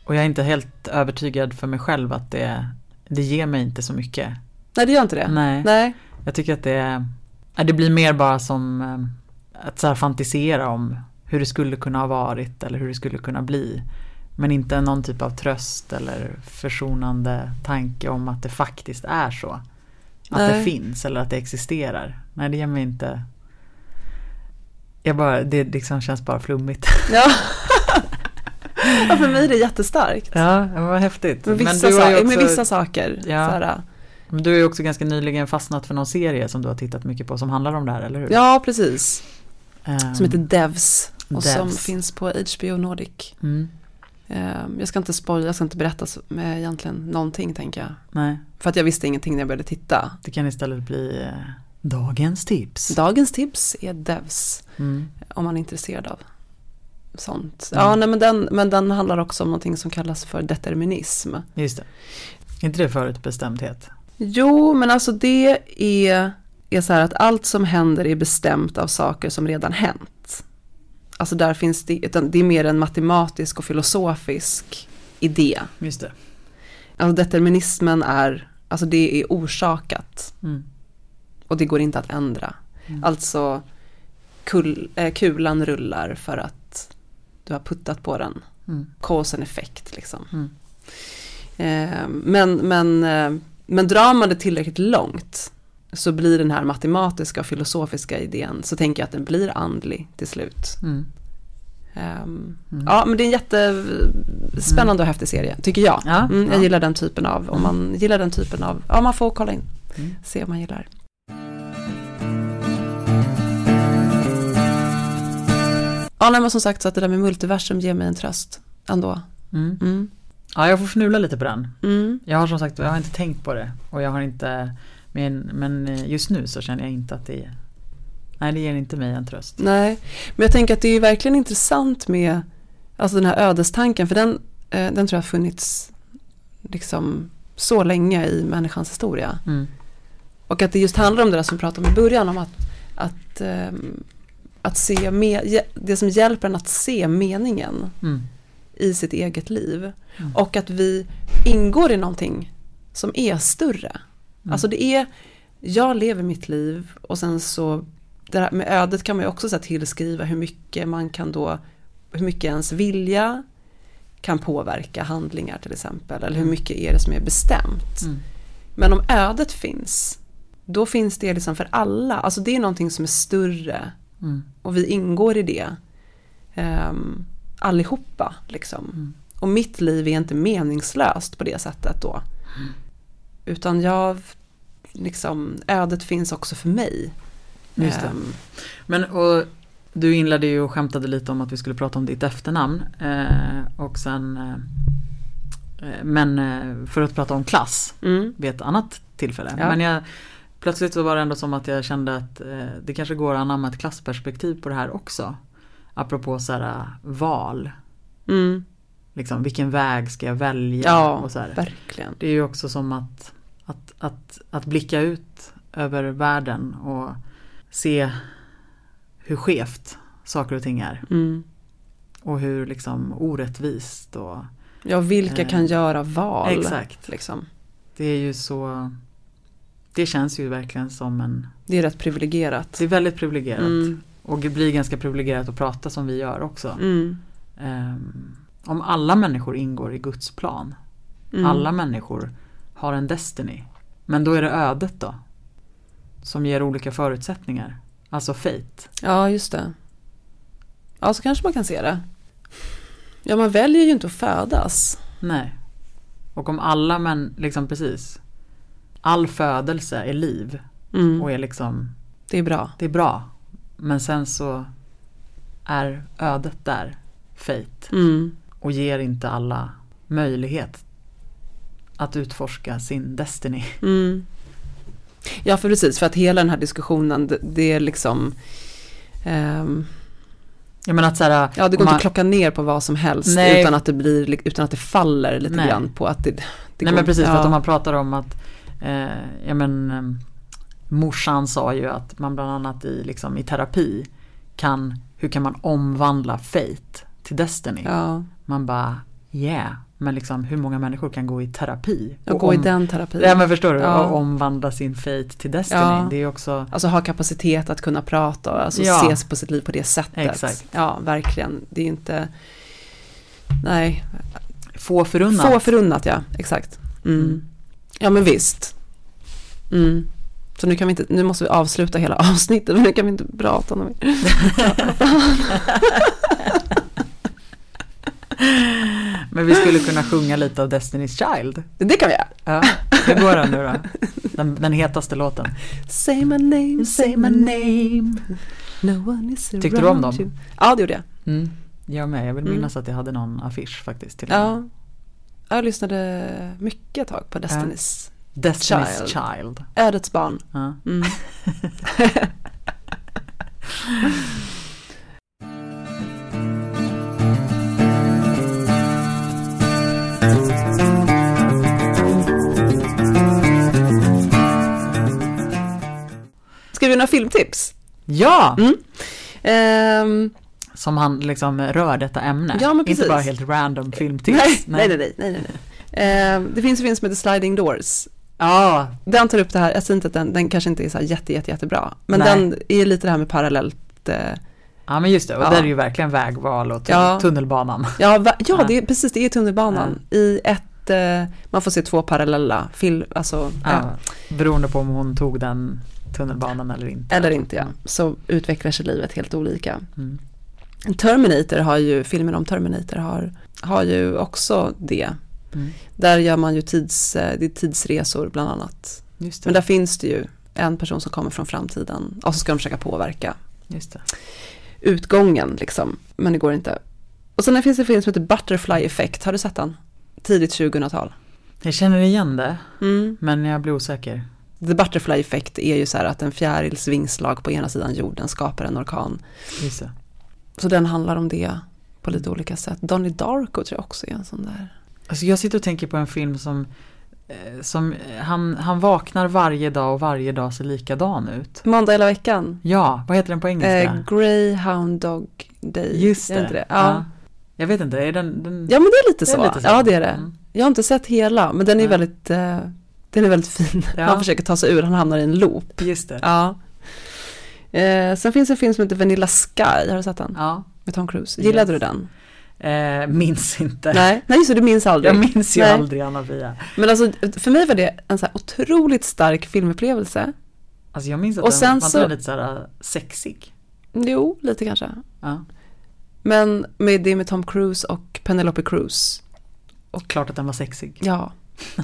och jag är inte helt övertygad för mig själv att det, det ger mig inte så mycket. Nej, det gör inte det. Nej. Nej. Jag tycker att det, det blir mer bara som eh, att så fantisera om hur det skulle kunna ha varit eller hur det skulle kunna bli. Men inte någon typ av tröst eller försonande tanke om att det faktiskt är så. Att Nej. det finns eller att det existerar. Nej, det ger mig inte jag bara, det liksom känns bara flummigt. Ja. *laughs* *laughs* ja, för mig är det jättestarkt. Ja, var häftigt. Med vissa, Men också, med vissa saker. Ja. Såhär. Men du har ju också ganska nyligen fastnat för någon serie som du har tittat mycket på som handlar om det här, eller hur? Ja, precis. Um, som heter Devs och Devs. som finns på HBO Nordic. Mm. Um, jag ska inte spoila, jag ska inte berätta med egentligen någonting tänker jag. Nej. För att jag visste ingenting när jag började titta. Det kan istället bli uh, dagens tips. Dagens tips är Devs. Mm. Om man är intresserad av sånt. Mm. Ja, nej, men, den, men den handlar också om någonting som kallas för determinism. Just det. Är inte det förutbestämdhet? Jo, men alltså det är, är så här att allt som händer är bestämt av saker som redan hänt. Alltså där finns det, det är mer en matematisk och filosofisk idé. Just det. Alltså determinismen är, alltså det är orsakat. Mm. Och det går inte att ändra. Mm. Alltså kul, äh, kulan rullar för att du har puttat på den. Mm. Cause and effect liksom. Mm. Eh, men, men, eh, men drar man det tillräckligt långt så blir den här matematiska och filosofiska idén så tänker jag att den blir andlig till slut. Mm. Um, mm. Ja men det är en jättespännande mm. och häftig serie tycker jag. Ja, mm, jag ja. gillar den typen av, om man gillar den typen av, ja man får kolla in, mm. se om man gillar. Ja nej, men som sagt så att det där med multiversum ger mig en tröst ändå. Mm. Mm. Ja jag får fnula lite på den. Jag har som sagt, jag har inte tänkt på det och jag har inte men, men just nu så känner jag inte att det Nej det ger inte mig en tröst. Nej, men jag tänker att det är verkligen intressant med Alltså den här ödestanken för den, eh, den tror jag har funnits liksom så länge i människans historia. Mm. Och att det just handlar om det där som vi pratade om i början om att, att, um, att se med, det som hjälper en att se meningen mm. i sitt eget liv. Mm. Och att vi ingår i någonting som är större. Mm. Alltså det är, jag lever mitt liv och sen så, det här med ödet kan man ju också så tillskriva hur mycket man kan då, hur mycket ens vilja kan påverka handlingar till exempel. Eller hur mm. mycket är det som är bestämt. Mm. Men om ödet finns, då finns det liksom för alla. Alltså det är någonting som är större. Mm. Och vi ingår i det. Um, allihopa liksom. Mm. Och mitt liv är inte meningslöst på det sättet då. Mm. Utan jag, liksom, ödet finns också för mig. Just det. Um, Men och du inledde ju och skämtade lite om att vi skulle prata om ditt efternamn. Eh, och sen eh, eh Men eh, för att prata om klass mm. vid ett annat tillfälle. Ja. Men jag, plötsligt så var det ändå som att jag kände att eh, det kanske går att anamma ett klassperspektiv på det här också. Apropå så här, val. Mm liksom, vilken väg ska jag välja? Ja, och så här. verkligen. Det är ju också som att, att, att, att blicka ut över världen och se hur skevt saker och ting är. Mm. Och hur liksom orättvist och Ja, vilka eh, kan göra val? Exakt. Liksom. Det är ju så Det känns ju verkligen som en Det är rätt privilegierat. Det är väldigt privilegierat. Mm. Och det blir ganska privilegierat att prata som vi gör också. Mm. Um, om alla människor ingår i Guds plan. Mm. Alla människor har en Destiny. Men då är det ödet då. Som ger olika förutsättningar. Alltså fate. Ja, just det. Ja, så kanske man kan se det. Ja, man väljer ju inte att födas. Nej. Och om alla män, liksom precis. All födelse är liv. Mm. Och är liksom. Det är bra. Det är bra. Men sen så är ödet där. Fate. Mm och ger inte alla möjlighet att utforska sin Destiny. Mm. Ja för precis, för att hela den här diskussionen det, det är liksom um, jag menar att så här, Ja det går man, inte att klocka ner på vad som helst nej, utan att det blir, utan att det faller lite nej. grann på att det, det Nej går, men precis, ja. för att om man pratar om att ja men eh, morsan sa ju att man bland annat i, liksom, i terapi kan, hur kan man omvandla fate till Destiny? Ja. Man bara yeah, men liksom hur många människor kan gå i terapi? Och, och gå om, i den terapin. Ja men förstår du, ja. och omvandla sin fate till Destiny. Ja. Det är också Alltså ha kapacitet att kunna prata och alltså ja. ses på sitt liv på det sättet. Exakt. Ja, verkligen. Det är inte Nej. Få förunnat. Få förunnat, ja. Exakt. Mm. Mm. Ja men visst. Mm. Så nu kan vi inte, nu måste vi avsluta hela *laughs* avsnittet, men nu kan vi inte prata om det. *laughs* Men vi skulle kunna sjunga lite av Destiny's Child. Det kan vi göra. Ja, det går den nu då. Den, den hetaste låten. Say my name, say my name. No one is Tyckte du om dem? You. Ja, det gjorde jag. Mm. Jag med. Jag vill mm. minnas mm. att jag hade någon affisch faktiskt. Till ja. Jag lyssnade mycket ett tag på Destiny's. Destiny's Child. Child. Ödets barn. Ja. Mm. *laughs* Ska vi några filmtips? Ja! Mm. Um, som han liksom rör detta ämne. Ja, men Inte bara helt random filmtips. Nej, nej, nej. nej, nej, nej. Uh, det finns en film som heter Sliding Doors. Ja. Den tar upp det här, jag säger inte att den, den kanske inte är så jätte, jätte, jättebra. Men Nej. den är lite det här med parallellt eh, Ja men just det, och ja. där är ju verkligen vägval och ja. tunnelbanan. Ja, ja, Det är, precis det är tunnelbanan. I ett, eh, man får se två parallella film, alltså. Ja. Beroende på om hon tog den tunnelbanan eller inte. Eller inte ja, mm. så utvecklar sig livet helt olika. Mm. Terminator har ju, filmen om Terminator har, har ju också det. Mm. Där gör man ju tids, eh, det är tidsresor bland annat. Men där finns det ju en person som kommer från framtiden och så ska de försöka påverka utgången liksom. Men det går inte. Och sen finns det en film som heter Butterfly Effect, har du sett den? Tidigt 2000-tal. Jag känner igen det, mm. men jag blir osäker. The Butterfly Effect är ju så här att en fjärils vingslag på ena sidan jorden skapar en orkan. Just det. Så den handlar om det på lite olika sätt. Donnie Darko tror jag också är en sån där. Alltså jag sitter och tänker på en film som, eh, som han, han vaknar varje dag och varje dag ser likadan ut. Måndag hela veckan. Ja, vad heter den på engelska? Eh, Greyhound Dog Day. Just det. det? Ja. ja. Jag vet inte, är den, den... Ja men det är lite, så. Är lite så. Ja det är det. Mm. Jag har inte sett hela, men den är ja. väldigt eh, Den är väldigt fin. Ja. Han försöker ta sig ur, han hamnar i en loop. Just det. Ja. Eh, sen finns en film som heter Vanilla Sky, har du sett den? Ja. Med Tom Cruise. Gillade yes. du den? Eh, minns inte. Nej, nej det, du minns aldrig. Jag minns ju nej. aldrig Anna-Fia. Men alltså för mig var det en så här otroligt stark filmupplevelse. Alltså jag minns att och den sen var så, lite så här äh, sexig. Jo, lite kanske. Ja. Men med det med Tom Cruise och Penelope Cruz. Och klart att den var sexig. Ja. *laughs*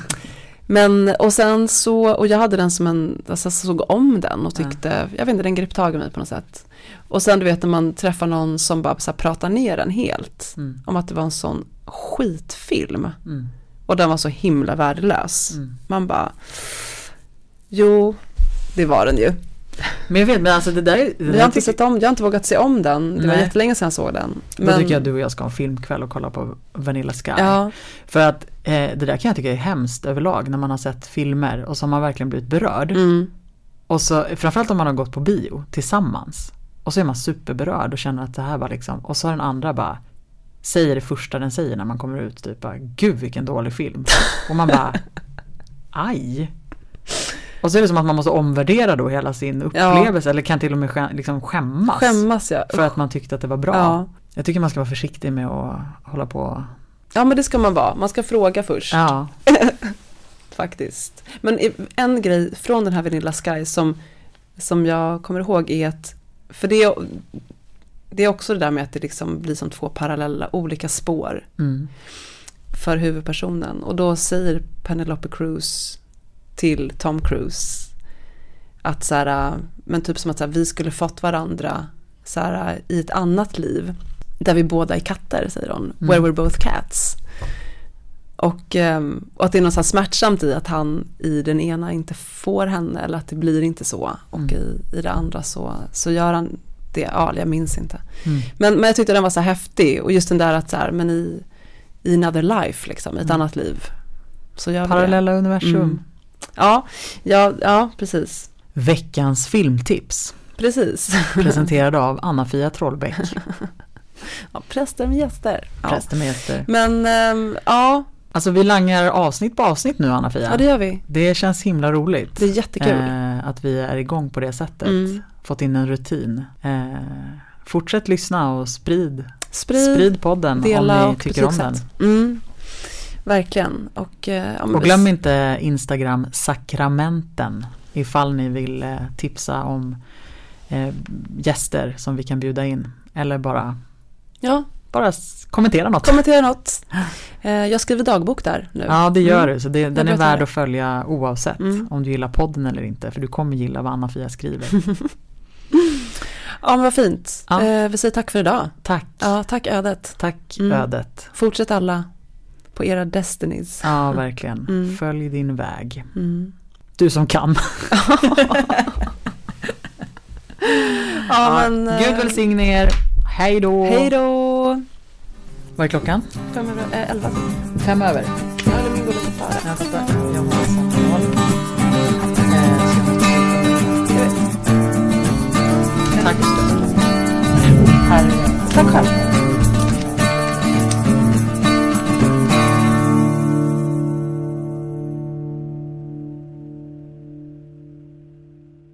Men och sen så, och jag hade den som en, alltså såg om den och tyckte, ja. jag vet inte, den grep tag i mig på något sätt. Och sen du vet när man träffar någon som bara så här, pratar ner den helt. Mm. Om att det var en sån skitfilm. Mm. Och den var så himla värdelös. Mm. Man bara, jo, det var den ju. Men jag vet, men alltså det där Jag har inte sett om, jag har inte vågat se om den. Det Nej. var jättelänge sedan jag såg den. Men... Då tycker jag att du och jag ska ha en filmkväll och kolla på Vanilla Sky. Ja. För att eh, det där kan jag tycka är hemskt överlag när man har sett filmer och så har man verkligen blivit berörd. Mm. Och så, framförallt om man har gått på bio tillsammans. Och så är man superberörd och känner att det här var liksom, och så har den andra bara säger det första den säger när man kommer ut, typ bara, gud vilken dålig film. Och man bara, *laughs* aj. Och så är det som att man måste omvärdera då hela sin upplevelse ja. eller kan till och med skäm, liksom skämmas. Skämmas ja. För att man tyckte att det var bra. Ja. Jag tycker man ska vara försiktig med att hålla på. Ja men det ska man vara, man ska fråga först. Ja. *laughs* Faktiskt. Men en grej från den här Vanilla Sky som, som jag kommer ihåg är att, för det, det är också det där med att det liksom blir som två parallella olika spår. Mm. För huvudpersonen. Och då säger Penelope Cruz till Tom Cruise. Att så här, men typ som att så här, vi skulle fått varandra så här, i ett annat liv. Där vi båda är katter, säger hon. Mm. Where we're both cats. Och, ehm, och, att det är något så smärtsamt i att han i den ena inte får henne eller att det blir inte så. Och mm. i, i det andra så, så gör han det, ja jag minns inte. Mm. Men, men jag tyckte den var så häftig och just den där att så här, men i, i another life liksom, i ett mm. annat liv. Så gör Parallella universum. Ja, ja, ja precis. Veckans filmtips. Precis. *laughs* Presenterad av Anna-Fia Trollbäck. *laughs* ja, präster med gäster. Präster med gäster. Men ähm, ja. Alltså vi langar avsnitt på avsnitt nu Anna-Fia. Ja det gör vi. Det känns himla roligt. Det är jättekul. Eh, att vi är igång på det sättet. Mm. Fått in en rutin. Eh, fortsätt lyssna och sprid, sprid, sprid podden Dela om ni tycker om den. Mm. Verkligen. Och, eh, och glöm inte Instagram sakramenten ifall ni vill eh, tipsa om eh, gäster som vi kan bjuda in. Eller bara, ja. bara kommentera något. Kommentera *laughs* något. Eh, jag skriver dagbok där nu. Ja det gör mm. du, så det, den är värd att följa oavsett mm. om du gillar podden eller inte. För du kommer gilla vad Anna-Fia skriver. *laughs* Ja men vad fint. Ja. Eh, vi säger tack för idag. Tack. Ja, tack ödet. Tack mm. ödet. Fortsätt alla på era destinies. Ja, verkligen. Mm. Följ din väg. Mm. Du som kan. *laughs* ja, men, Gud eh, välsigne er. Hej då. Hej då. Vad är klockan? Fem över, äh, elva. Fem över? Ja, eller min går lite före. Jag fattar. Jag har samtal. Eh, Tack.